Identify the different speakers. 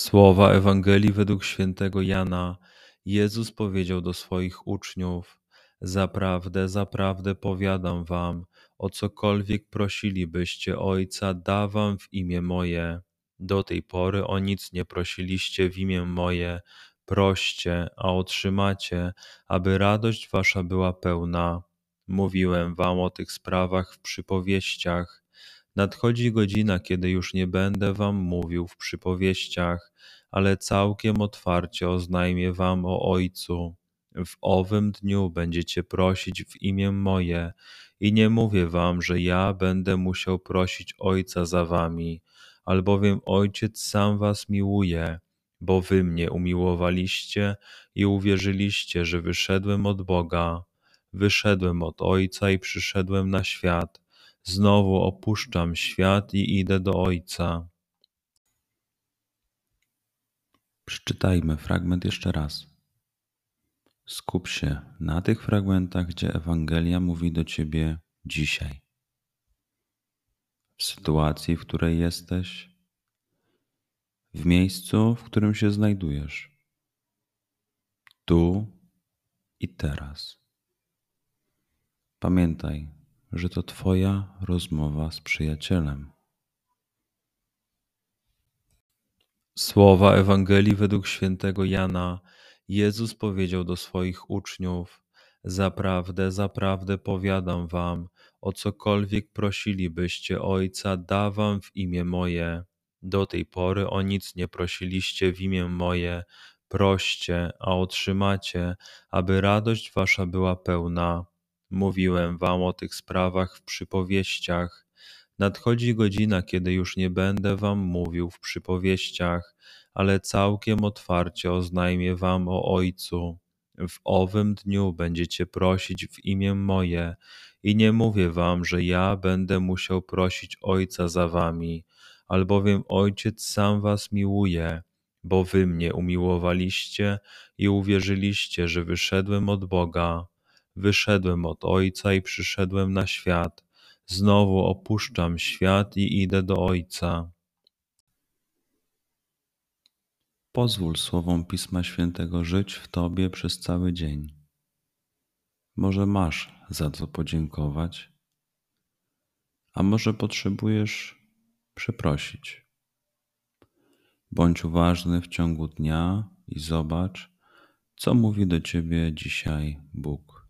Speaker 1: Słowa Ewangelii według świętego Jana Jezus powiedział do swoich uczniów: Zaprawdę, zaprawdę powiadam wam, o cokolwiek prosilibyście Ojca, da wam w imię moje. Do tej pory o nic nie prosiliście w imię moje. Proście, a otrzymacie, aby radość wasza była pełna. Mówiłem wam o tych sprawach w przypowieściach. Nadchodzi godzina, kiedy już nie będę wam mówił w przypowieściach, ale całkiem otwarcie oznajmię wam o Ojcu. W owym dniu będziecie prosić w imię moje, i nie mówię wam, że ja będę musiał prosić Ojca za wami, albowiem Ojciec sam was miłuje, bo wy mnie umiłowaliście i uwierzyliście, że wyszedłem od Boga. Wyszedłem od Ojca i przyszedłem na świat. Znowu opuszczam świat i idę do Ojca.
Speaker 2: Przeczytajmy fragment jeszcze raz. Skup się na tych fragmentach, gdzie Ewangelia mówi do ciebie dzisiaj. W sytuacji, w której jesteś, w miejscu, w którym się znajdujesz, tu i teraz. Pamiętaj, że to Twoja rozmowa z przyjacielem.
Speaker 1: Słowa Ewangelii według świętego Jana Jezus powiedział do swoich uczniów: Zaprawdę, zaprawdę powiadam wam, o cokolwiek prosilibyście Ojca, da wam w imię moje. Do tej pory o nic nie prosiliście w imię moje. Proście, a otrzymacie, aby radość wasza była pełna. Mówiłem wam o tych sprawach w przypowieściach. Nadchodzi godzina, kiedy już nie będę wam mówił w przypowieściach, ale całkiem otwarcie oznajmię wam o Ojcu. W owym dniu będziecie prosić w imię moje, i nie mówię wam, że ja będę musiał prosić Ojca za wami, albowiem Ojciec sam was miłuje, bo wy mnie umiłowaliście i uwierzyliście, że wyszedłem od Boga. Wyszedłem od Ojca i przyszedłem na świat. Znowu opuszczam świat i idę do Ojca.
Speaker 2: Pozwól słowom Pisma Świętego żyć w Tobie przez cały dzień. Może masz za co podziękować, a może potrzebujesz przeprosić. Bądź uważny w ciągu dnia i zobacz, co mówi do Ciebie dzisiaj Bóg.